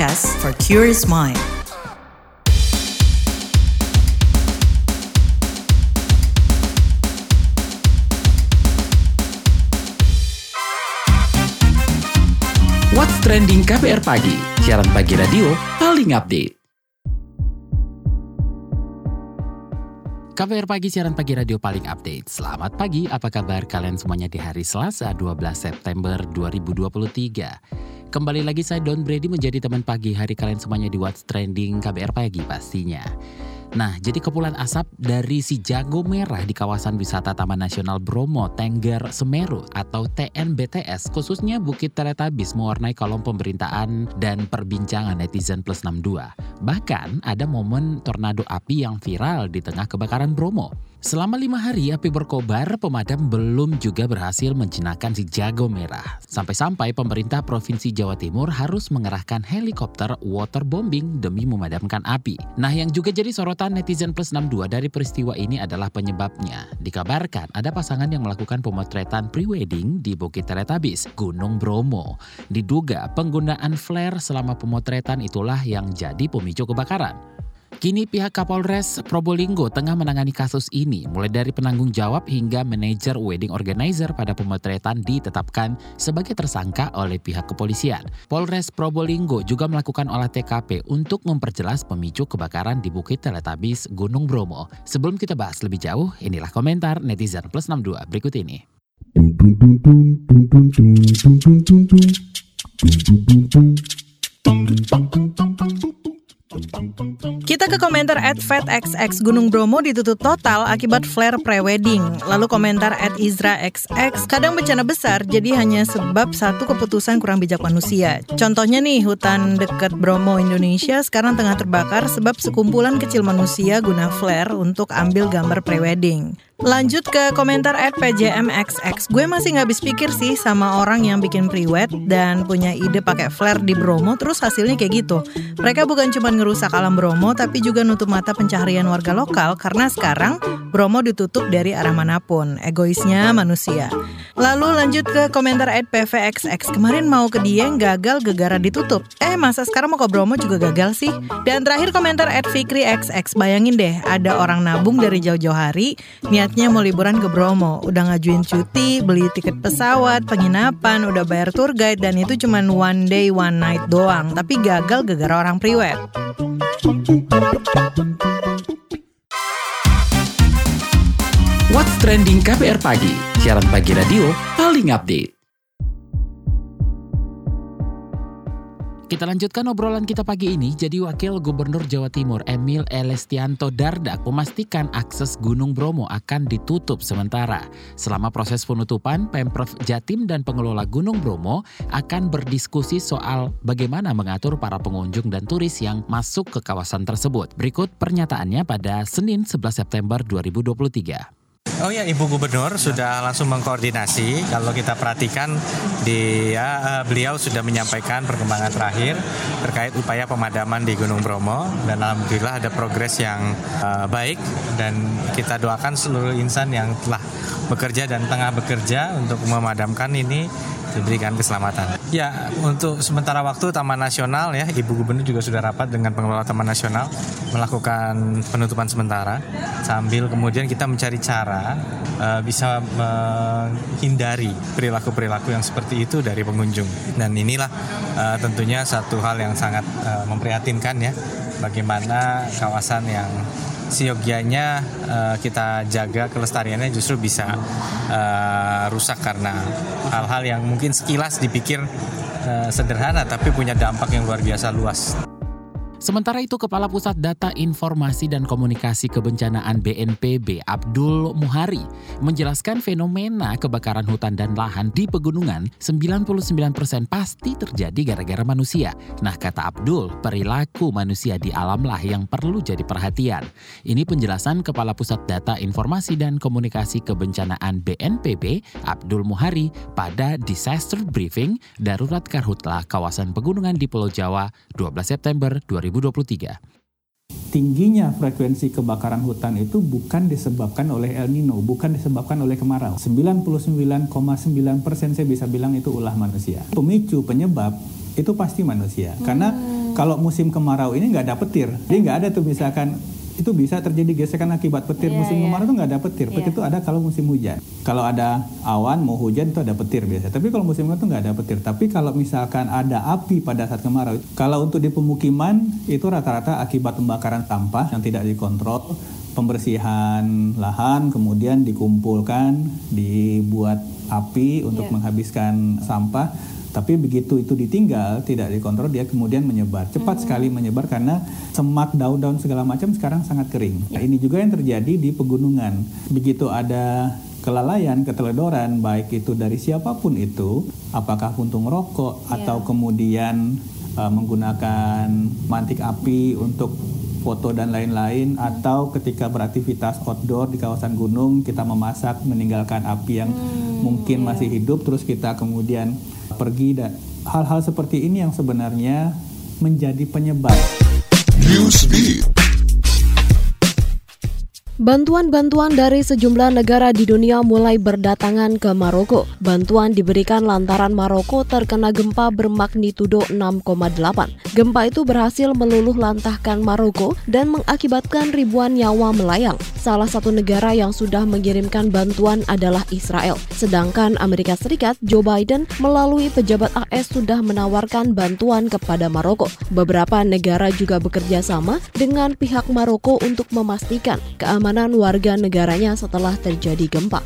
podcast for curious mind. What's Trending KBR Pagi, siaran pagi radio paling update. KBR Pagi, siaran pagi radio paling update. Selamat pagi, apa kabar kalian semuanya di hari Selasa 12 September 2023. Kembali lagi saya Don Brady menjadi teman pagi hari kalian semuanya di What's Trending KBR Pagi pastinya. Nah, jadi kepulan asap dari si jago merah di kawasan wisata Taman Nasional Bromo, Tengger, Semeru atau TNBTS, khususnya Bukit Teletabis mewarnai kolom pemberitaan dan perbincangan netizen plus 62. Bahkan ada momen tornado api yang viral di tengah kebakaran Bromo. Selama lima hari api berkobar, pemadam belum juga berhasil menjinakkan si jago merah. Sampai-sampai pemerintah Provinsi Jawa Timur harus mengerahkan helikopter waterbombing demi memadamkan api. Nah yang juga jadi sorotan netizen plus 62 dari peristiwa ini adalah penyebabnya. Dikabarkan ada pasangan yang melakukan pemotretan prewedding di Bukit Teletabis, Gunung Bromo. Diduga penggunaan flare selama pemotretan itulah yang jadi pemicu kebakaran. Kini pihak Kapolres Probolinggo tengah menangani kasus ini, mulai dari penanggung jawab hingga manajer wedding organizer pada pemotretan ditetapkan sebagai tersangka oleh pihak kepolisian. Polres Probolinggo juga melakukan olah TKP untuk memperjelas pemicu kebakaran di Bukit Teletabis Gunung Bromo. Sebelum kita bahas lebih jauh, inilah komentar netizen plus 62 berikut ini. Ke komentar at FatXX Gunung Bromo ditutup total akibat flare prewedding. Lalu komentar at IzraXX kadang bencana besar jadi hanya sebab satu keputusan kurang bijak manusia. Contohnya nih hutan dekat Bromo Indonesia sekarang tengah terbakar sebab sekumpulan kecil manusia guna flare untuk ambil gambar prewedding. Lanjut ke komentar at PJMXX. Gue masih nggak habis pikir sih sama orang yang bikin priwet dan punya ide pakai flare di Bromo terus hasilnya kayak gitu. Mereka bukan cuma ngerusak alam Bromo tapi juga nutup mata pencaharian warga lokal karena sekarang Bromo ditutup dari arah mana pun. Egoisnya manusia. Lalu lanjut ke komentar at PVXX. Kemarin mau ke Dieng gagal gegara ditutup. Eh masa sekarang mau ke Bromo juga gagal sih? Dan terakhir komentar at Fikri XX. Bayangin deh ada orang nabung dari jauh-jauh hari niatnya mau liburan ke Bromo, udah ngajuin cuti, beli tiket pesawat, penginapan, udah bayar tour guide dan itu cuma one day one night doang, tapi gagal gara-gara orang priwet. What's Trending KBR Pagi, siaran pagi radio paling update. Kita lanjutkan obrolan kita pagi ini. Jadi Wakil Gubernur Jawa Timur Emil Elestianto Dardak memastikan akses Gunung Bromo akan ditutup sementara. Selama proses penutupan, Pemprov Jatim dan pengelola Gunung Bromo akan berdiskusi soal bagaimana mengatur para pengunjung dan turis yang masuk ke kawasan tersebut. Berikut pernyataannya pada Senin 11 September 2023. Oh ya, Ibu Gubernur sudah langsung mengkoordinasi. Kalau kita perhatikan, dia beliau sudah menyampaikan perkembangan terakhir terkait upaya pemadaman di Gunung Bromo dan alhamdulillah ada progres yang uh, baik dan kita doakan seluruh insan yang telah bekerja dan tengah bekerja untuk memadamkan ini diberikan keselamatan. Ya, untuk sementara waktu Taman Nasional ya, Ibu Gubernur juga sudah rapat dengan pengelola Taman Nasional melakukan penutupan sementara sambil kemudian kita mencari cara uh, bisa menghindari perilaku-perilaku yang seperti itu dari pengunjung. Dan inilah uh, tentunya satu hal yang sangat uh, memprihatinkan ya, bagaimana kawasan yang siogyanya uh, kita jaga kelestariannya justru bisa uh, rusak karena hal-hal yang mungkin sekilas dipikir uh, sederhana tapi punya dampak yang luar biasa luas. Sementara itu, Kepala Pusat Data Informasi dan Komunikasi Kebencanaan BNPB Abdul Muhari menjelaskan fenomena kebakaran hutan dan lahan di pegunungan 99% pasti terjadi gara-gara manusia. Nah, kata Abdul, perilaku manusia di alamlah yang perlu jadi perhatian. Ini penjelasan Kepala Pusat Data Informasi dan Komunikasi Kebencanaan BNPB Abdul Muhari pada Disaster Briefing Darurat Karhutlah kawasan pegunungan di Pulau Jawa 12 September 2020. 2023. Tingginya frekuensi kebakaran hutan itu bukan disebabkan oleh El Nino, bukan disebabkan oleh kemarau. 99,9 persen saya bisa bilang itu ulah manusia. Pemicu penyebab itu pasti manusia, hmm. karena Kalau musim kemarau ini nggak ada petir, jadi nggak ada tuh misalkan itu bisa terjadi gesekan akibat petir Iya, musim iya. kemarau itu nggak ada petir. Petir Iya. itu ada kalau musim hujan. Kalau ada awan mau hujan itu ada petir biasa. Tapi kalau musim kemarau itu nggak ada petir. Tapi kalau misalkan ada api pada saat kemarau, kalau untuk di pemukiman itu rata-rata akibat pembakaran sampah yang tidak dikontrol, pembersihan lahan, kemudian dikumpulkan, dibuat api untuk Iya. menghabiskan sampah. Tapi begitu itu ditinggal, tidak dikontrol, dia kemudian menyebar. Cepat sekali menyebar karena semak, daun-daun segala macam sekarang sangat kering. Nah, ini juga yang terjadi di pegunungan. Begitu ada kelalaian, keteledoran, baik itu dari siapa pun itu, apakah puntung rokok atau kemudian uh, menggunakan mantik api untuk foto dan lain-lain atau ketika beraktivitas outdoor di kawasan gunung kita memasak meninggalkan api yang mungkin masih hidup terus kita kemudian pergi dan hal-hal seperti ini yang sebenarnya menjadi penyebab Newsbeat. Bantuan-bantuan dari sejumlah negara di dunia mulai berdatangan ke Maroko. Bantuan diberikan lantaran Maroko terkena gempa bermagnitudo 6,8. Gempa itu berhasil meluluh lantahkan Maroko dan mengakibatkan ribuan nyawa melayang. Salah satu negara yang sudah mengirimkan bantuan adalah Israel. Sedangkan Amerika Serikat, Joe Biden melalui pejabat AS sudah menawarkan bantuan kepada Maroko. Beberapa negara juga bekerja sama dengan pihak Maroko untuk memastikan keamanan warga negaranya setelah terjadi gempa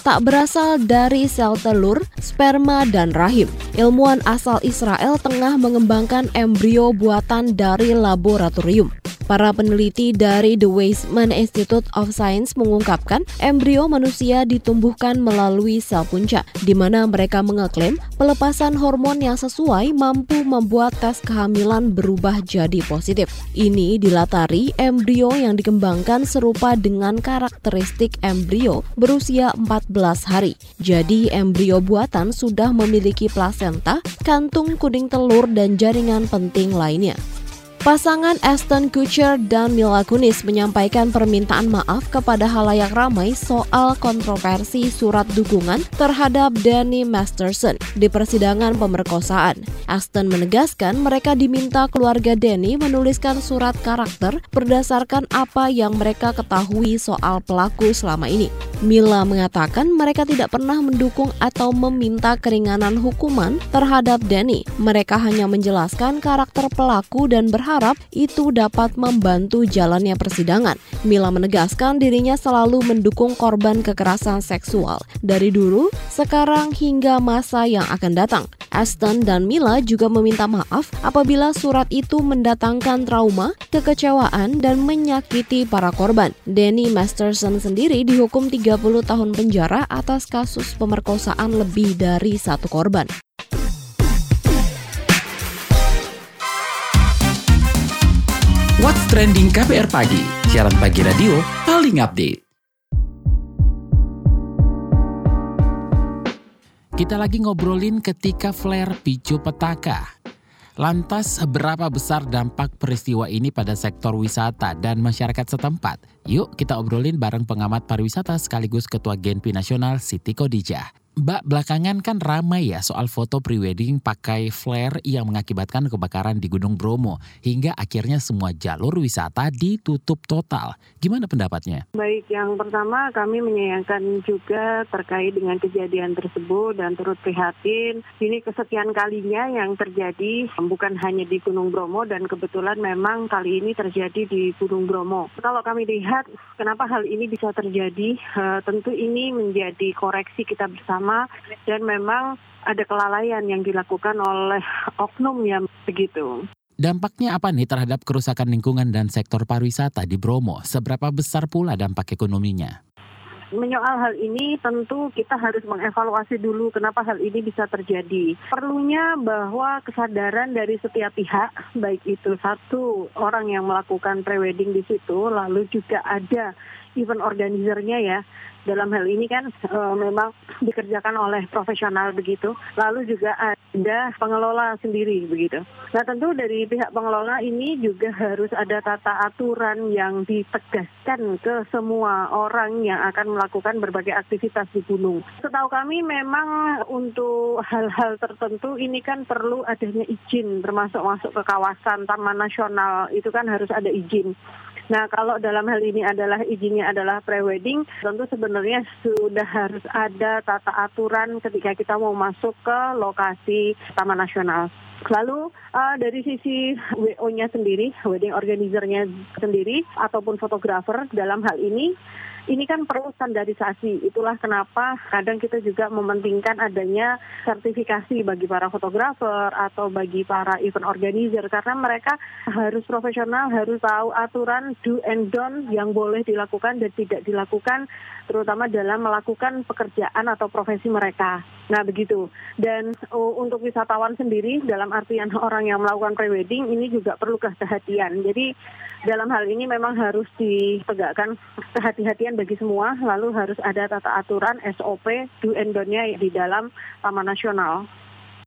tak berasal dari sel telur, sperma, dan rahim. Ilmuwan asal Israel tengah mengembangkan embrio buatan dari laboratorium. Para peneliti dari The Weizmann Institute of Science mengungkapkan embrio manusia ditumbuhkan melalui sel punca, di mana mereka mengeklaim pelepasan hormon yang sesuai mampu membuat tes kehamilan berubah jadi positif. Ini dilatari embrio yang dikembangkan serupa dengan karakteristik embrio berusia 14 hari. Jadi embrio buatan sudah memiliki plasenta, kantung kuning telur dan jaringan penting lainnya. Pasangan Aston Kutcher dan Mila Kunis menyampaikan permintaan maaf kepada halayak ramai soal kontroversi surat dukungan terhadap Danny Masterson di persidangan pemerkosaan. Aston menegaskan mereka diminta keluarga Danny menuliskan surat karakter berdasarkan apa yang mereka ketahui soal pelaku selama ini. Mila mengatakan mereka tidak pernah mendukung atau meminta keringanan hukuman terhadap Danny. Mereka hanya menjelaskan karakter pelaku dan berharap itu dapat membantu jalannya persidangan. Mila menegaskan dirinya selalu mendukung korban kekerasan seksual dari dulu, sekarang hingga masa yang akan datang. Aston dan Mila juga meminta maaf apabila surat itu mendatangkan trauma, kekecewaan, dan menyakiti para korban. Danny Masterson sendiri dihukum 30 tahun penjara atas kasus pemerkosaan lebih dari satu korban. What's Trending KPR Pagi, siaran pagi radio paling update. Kita lagi ngobrolin ketika flare picu petaka. Lantas, berapa besar dampak peristiwa ini pada sektor wisata dan masyarakat setempat? Yuk kita obrolin bareng pengamat pariwisata sekaligus Ketua Genpi Nasional Siti Kodijah. Mbak, belakangan kan ramai ya soal foto prewedding pakai flare yang mengakibatkan kebakaran di Gunung Bromo hingga akhirnya semua jalur wisata ditutup total. Gimana pendapatnya? Baik, yang pertama kami menyayangkan juga terkait dengan kejadian tersebut dan turut prihatin. Ini kesekian kalinya yang terjadi bukan hanya di Gunung Bromo dan kebetulan memang kali ini terjadi di Gunung Bromo. Kalau kami lihat kenapa hal ini bisa terjadi, eh, tentu ini menjadi koreksi kita bersama dan memang ada kelalaian yang dilakukan oleh oknum yang begitu. Dampaknya apa nih terhadap kerusakan lingkungan dan sektor pariwisata di Bromo? Seberapa besar pula dampak ekonominya? Menyoal hal ini tentu kita harus mengevaluasi dulu kenapa hal ini bisa terjadi. Perlunya bahwa kesadaran dari setiap pihak, baik itu satu orang yang melakukan prewedding di situ, lalu juga ada event organizernya ya, dalam hal ini kan e, memang dikerjakan oleh profesional begitu. Lalu juga ada pengelola sendiri begitu. Nah tentu dari pihak pengelola ini juga harus ada tata aturan yang ditegaskan ke semua orang yang akan melakukan berbagai aktivitas di gunung. Setahu kami memang untuk hal-hal tertentu ini kan perlu adanya izin termasuk masuk ke kawasan taman nasional itu kan harus ada izin. Nah, kalau dalam hal ini adalah izinnya adalah pre-wedding, tentu sebenarnya sudah harus ada tata aturan ketika kita mau masuk ke lokasi Taman Nasional. Lalu uh, dari sisi WO-nya sendiri, wedding organizer-nya sendiri, ataupun fotografer dalam hal ini, ini kan perlu standarisasi. Itulah kenapa kadang kita juga mementingkan adanya sertifikasi bagi para fotografer atau bagi para event organizer karena mereka harus profesional, harus tahu aturan do and don't yang boleh dilakukan dan tidak dilakukan terutama dalam melakukan pekerjaan atau profesi mereka. Nah, begitu. Dan uh, untuk wisatawan sendiri dalam artian orang yang melakukan prewedding ini juga perlu kehati-hatian. Jadi dalam hal ini memang harus ditegakkan kehati-hatian bagi semua, lalu harus ada tata aturan SOP do and don't-nya di dalam Taman Nasional.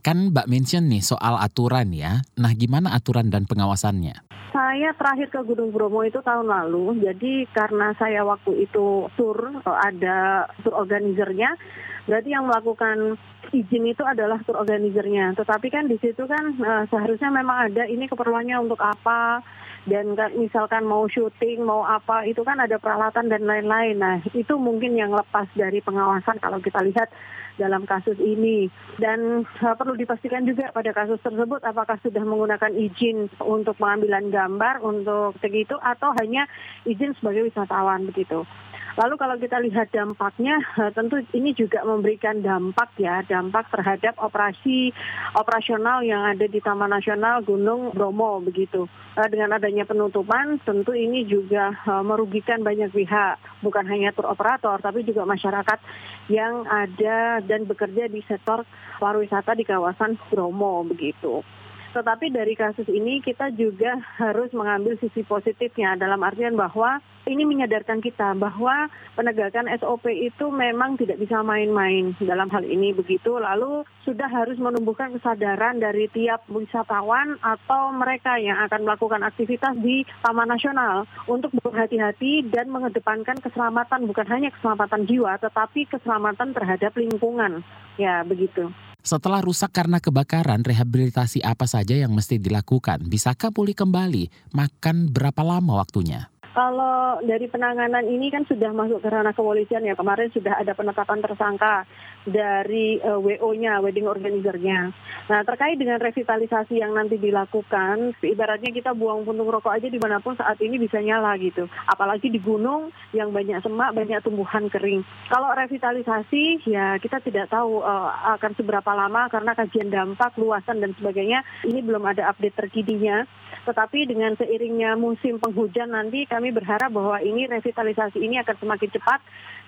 Kan Mbak mention nih soal aturan ya. Nah, gimana aturan dan pengawasannya? Saya terakhir ke Gunung Bromo itu tahun lalu, jadi karena saya waktu itu tur, ada tur organizernya, berarti yang melakukan izin itu adalah tur organizernya. Tetapi kan di situ kan uh, seharusnya memang ada ini keperluannya untuk apa, dan misalkan mau syuting mau apa itu kan ada peralatan dan lain-lain. Nah itu mungkin yang lepas dari pengawasan kalau kita lihat dalam kasus ini. Dan uh, perlu dipastikan juga pada kasus tersebut apakah sudah menggunakan izin untuk pengambilan gambar untuk begitu atau hanya izin sebagai wisatawan begitu Lalu kalau kita lihat dampaknya, eh, tentu ini juga memberikan dampak ya, dampak terhadap operasi operasional yang ada di Taman Nasional Gunung Bromo begitu. Eh, dengan adanya penutupan, tentu ini juga eh, merugikan banyak pihak, bukan hanya tur operator, tapi juga masyarakat yang ada dan bekerja di sektor pariwisata di kawasan Bromo begitu. Tetapi dari kasus ini kita juga harus mengambil sisi positifnya dalam artian bahwa ini menyadarkan kita bahwa penegakan SOP itu memang tidak bisa main-main dalam hal ini begitu. Lalu sudah harus menumbuhkan kesadaran dari tiap wisatawan atau mereka yang akan melakukan aktivitas di Taman Nasional untuk berhati-hati dan mengedepankan keselamatan bukan hanya keselamatan jiwa tetapi keselamatan terhadap lingkungan. Ya, begitu. Setelah rusak karena kebakaran, rehabilitasi apa saja yang mesti dilakukan? Bisakah pulih kembali? Makan berapa lama waktunya? Kalau dari penanganan ini kan sudah masuk ke ranah kepolisian ya. Kemarin sudah ada penetapan tersangka dari uh, eh, WO-nya, wedding organizer-nya. Nah, terkait dengan revitalisasi yang nanti dilakukan, ibaratnya kita buang puntung rokok aja di mana pun saat ini bisa nyala gitu. Apalagi di gunung yang banyak semak, banyak tumbuhan kering. Kalau revitalisasi ya kita tidak tahu uh, akan seberapa lama karena kajian dampak, luasan dan sebagainya ini belum ada update terkininya. Tetapi dengan seiringnya musim penghujan nanti kami berharap bahwa ini revitalisasi ini akan semakin cepat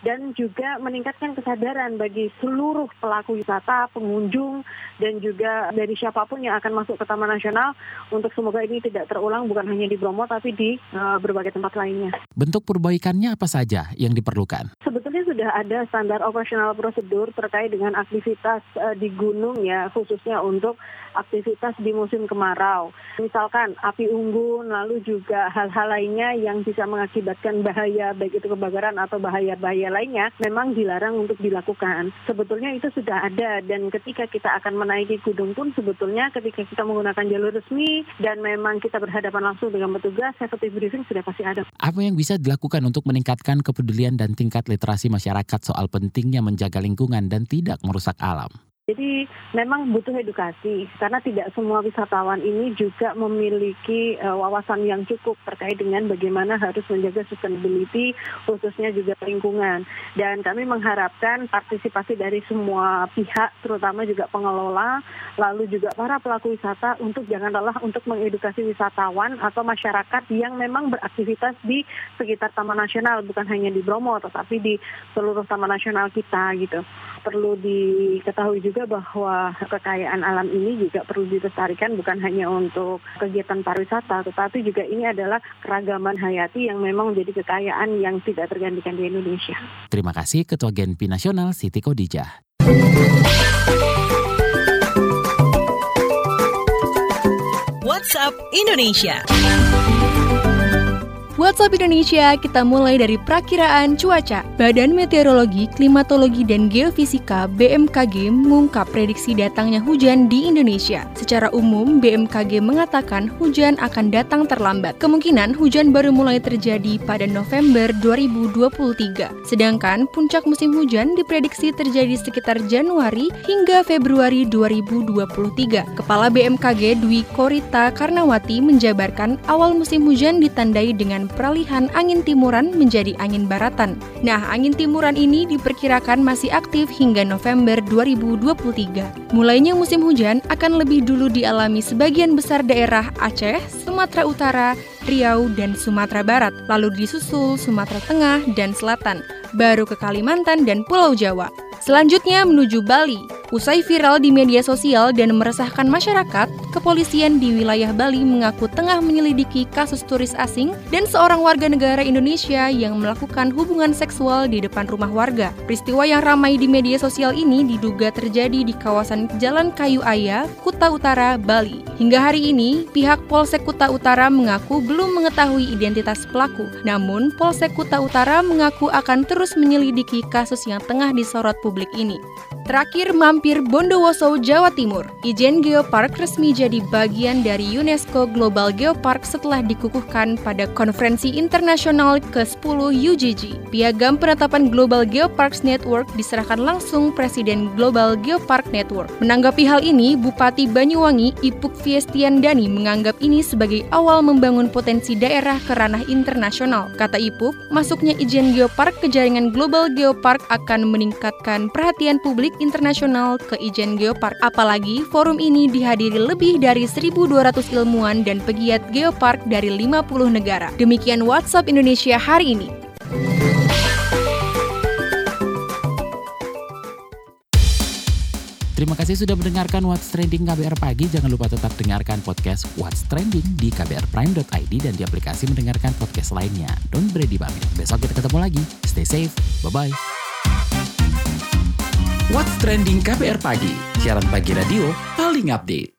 dan juga meningkatkan kesadaran bagi seluruh pelaku wisata, pengunjung dan juga dari siapa pun yang akan masuk ke Taman Nasional untuk semoga ini tidak terulang bukan hanya di Bromo tapi di uh, berbagai tempat lainnya. Bentuk perbaikannya apa saja yang diperlukan? Sebetulnya sudah ada standar operasional prosedur terkait dengan aktivitas uh, di gunung ya khususnya untuk aktivitas di musim kemarau. Misalkan api unggun, lalu juga hal-hal lainnya yang bisa mengakibatkan bahaya, baik itu kebakaran atau bahaya-bahaya lainnya, memang dilarang untuk dilakukan. Sebetulnya itu sudah ada dan ketika kita akan menaiki gunung pun sebetulnya ketika kita menggunakan jalur resmi dan memang kita berhadapan langsung dengan petugas, safety briefing sudah pasti ada. Apa yang bisa dilakukan untuk meningkatkan kepedulian dan tingkat literasi masyarakat soal pentingnya menjaga lingkungan dan tidak merusak alam? Jadi memang butuh edukasi karena tidak semua wisatawan ini juga memiliki uh, wawasan yang cukup terkait dengan bagaimana harus menjaga sustainability khususnya juga lingkungan. Dan kami mengharapkan partisipasi dari semua pihak terutama juga pengelola lalu juga para pelaku wisata untuk jangan lelah untuk mengedukasi wisatawan atau masyarakat yang memang beraktivitas di sekitar Taman Nasional bukan hanya di Bromo tetapi di seluruh Taman Nasional kita gitu. Perlu diketahui juga juga bahwa kekayaan alam ini juga perlu dilestarikan bukan hanya untuk kegiatan pariwisata, tetapi juga ini adalah keragaman hayati yang memang menjadi kekayaan yang tidak tergantikan di Indonesia. Terima kasih Ketua Genpi Nasional Siti Kodijah. WhatsApp Indonesia. WhatsApp Indonesia, kita mulai dari prakiraan cuaca. Badan Meteorologi, Klimatologi, dan Geofisika BMKG mengungkap prediksi datangnya hujan di Indonesia. Secara umum, BMKG mengatakan hujan akan datang terlambat. Kemungkinan hujan baru mulai terjadi pada November 2023. Sedangkan puncak musim hujan diprediksi terjadi sekitar Januari hingga Februari 2023. Kepala BMKG Dwi Korita Karnawati menjabarkan awal musim hujan ditandai dengan peralihan angin timuran menjadi angin baratan. Nah, angin timuran ini diperkirakan masih aktif hingga November 2023. Mulainya musim hujan akan lebih dulu dialami sebagian besar daerah Aceh, Sumatera Utara, Riau, dan Sumatera Barat, lalu disusul Sumatera Tengah dan Selatan, baru ke Kalimantan dan Pulau Jawa. Selanjutnya menuju Bali. Usai viral di media sosial dan meresahkan masyarakat, kepolisian di wilayah Bali mengaku tengah menyelidiki kasus turis asing dan seorang warga negara Indonesia yang melakukan hubungan seksual di depan rumah warga. Peristiwa yang ramai di media sosial ini diduga terjadi di kawasan Jalan Kayu Aya, Kuta Utara, Bali. Hingga hari ini, pihak Polsek Kuta Utara mengaku belum mengetahui identitas pelaku. Namun, Polsek Kuta Utara mengaku akan terus menyelidiki kasus yang tengah disorot publik ini. Terakhir mampir Bondowoso, Jawa Timur. Ijen Geopark resmi jadi bagian dari UNESCO Global Geopark setelah dikukuhkan pada konferensi internasional ke-10 UGG. Piagam penetapan Global Geoparks Network diserahkan langsung Presiden Global Geopark Network. Menanggapi hal ini, Bupati Banyuwangi Ipuk Fiestian Dani menganggap ini sebagai awal membangun potensi daerah ke ranah internasional. Kata Ipuk, masuknya ijen Geopark ke jaringan Global Geopark akan meningkatkan perhatian publik internasional ke Ijen Geopark. Apalagi forum ini dihadiri lebih dari 1.200 ilmuwan dan pegiat geopark dari 50 negara. Demikian WhatsApp Indonesia hari ini. Terima kasih sudah mendengarkan What's Trending KBR Pagi. Jangan lupa tetap dengarkan podcast What's Trending di kbrprime.id dan di aplikasi mendengarkan podcast lainnya. Don't ready pamit. Besok kita ketemu lagi. Stay safe. Bye-bye. What's Trending KBR Pagi. Siaran pagi radio paling update.